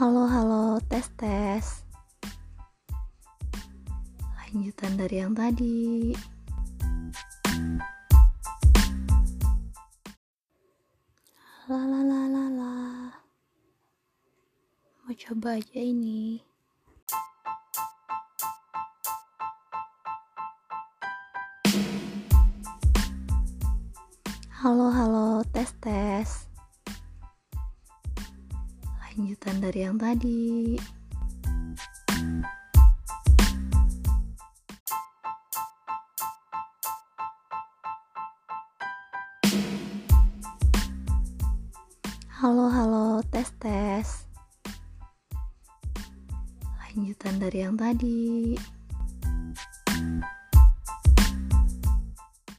Halo, halo, tes tes. Lanjutan dari yang tadi. La la la la la. Mau coba aja ini. Halo, halo, tes tes. Lanjutan dari yang tadi. Halo, halo, tes, tes. Lanjutan dari yang tadi.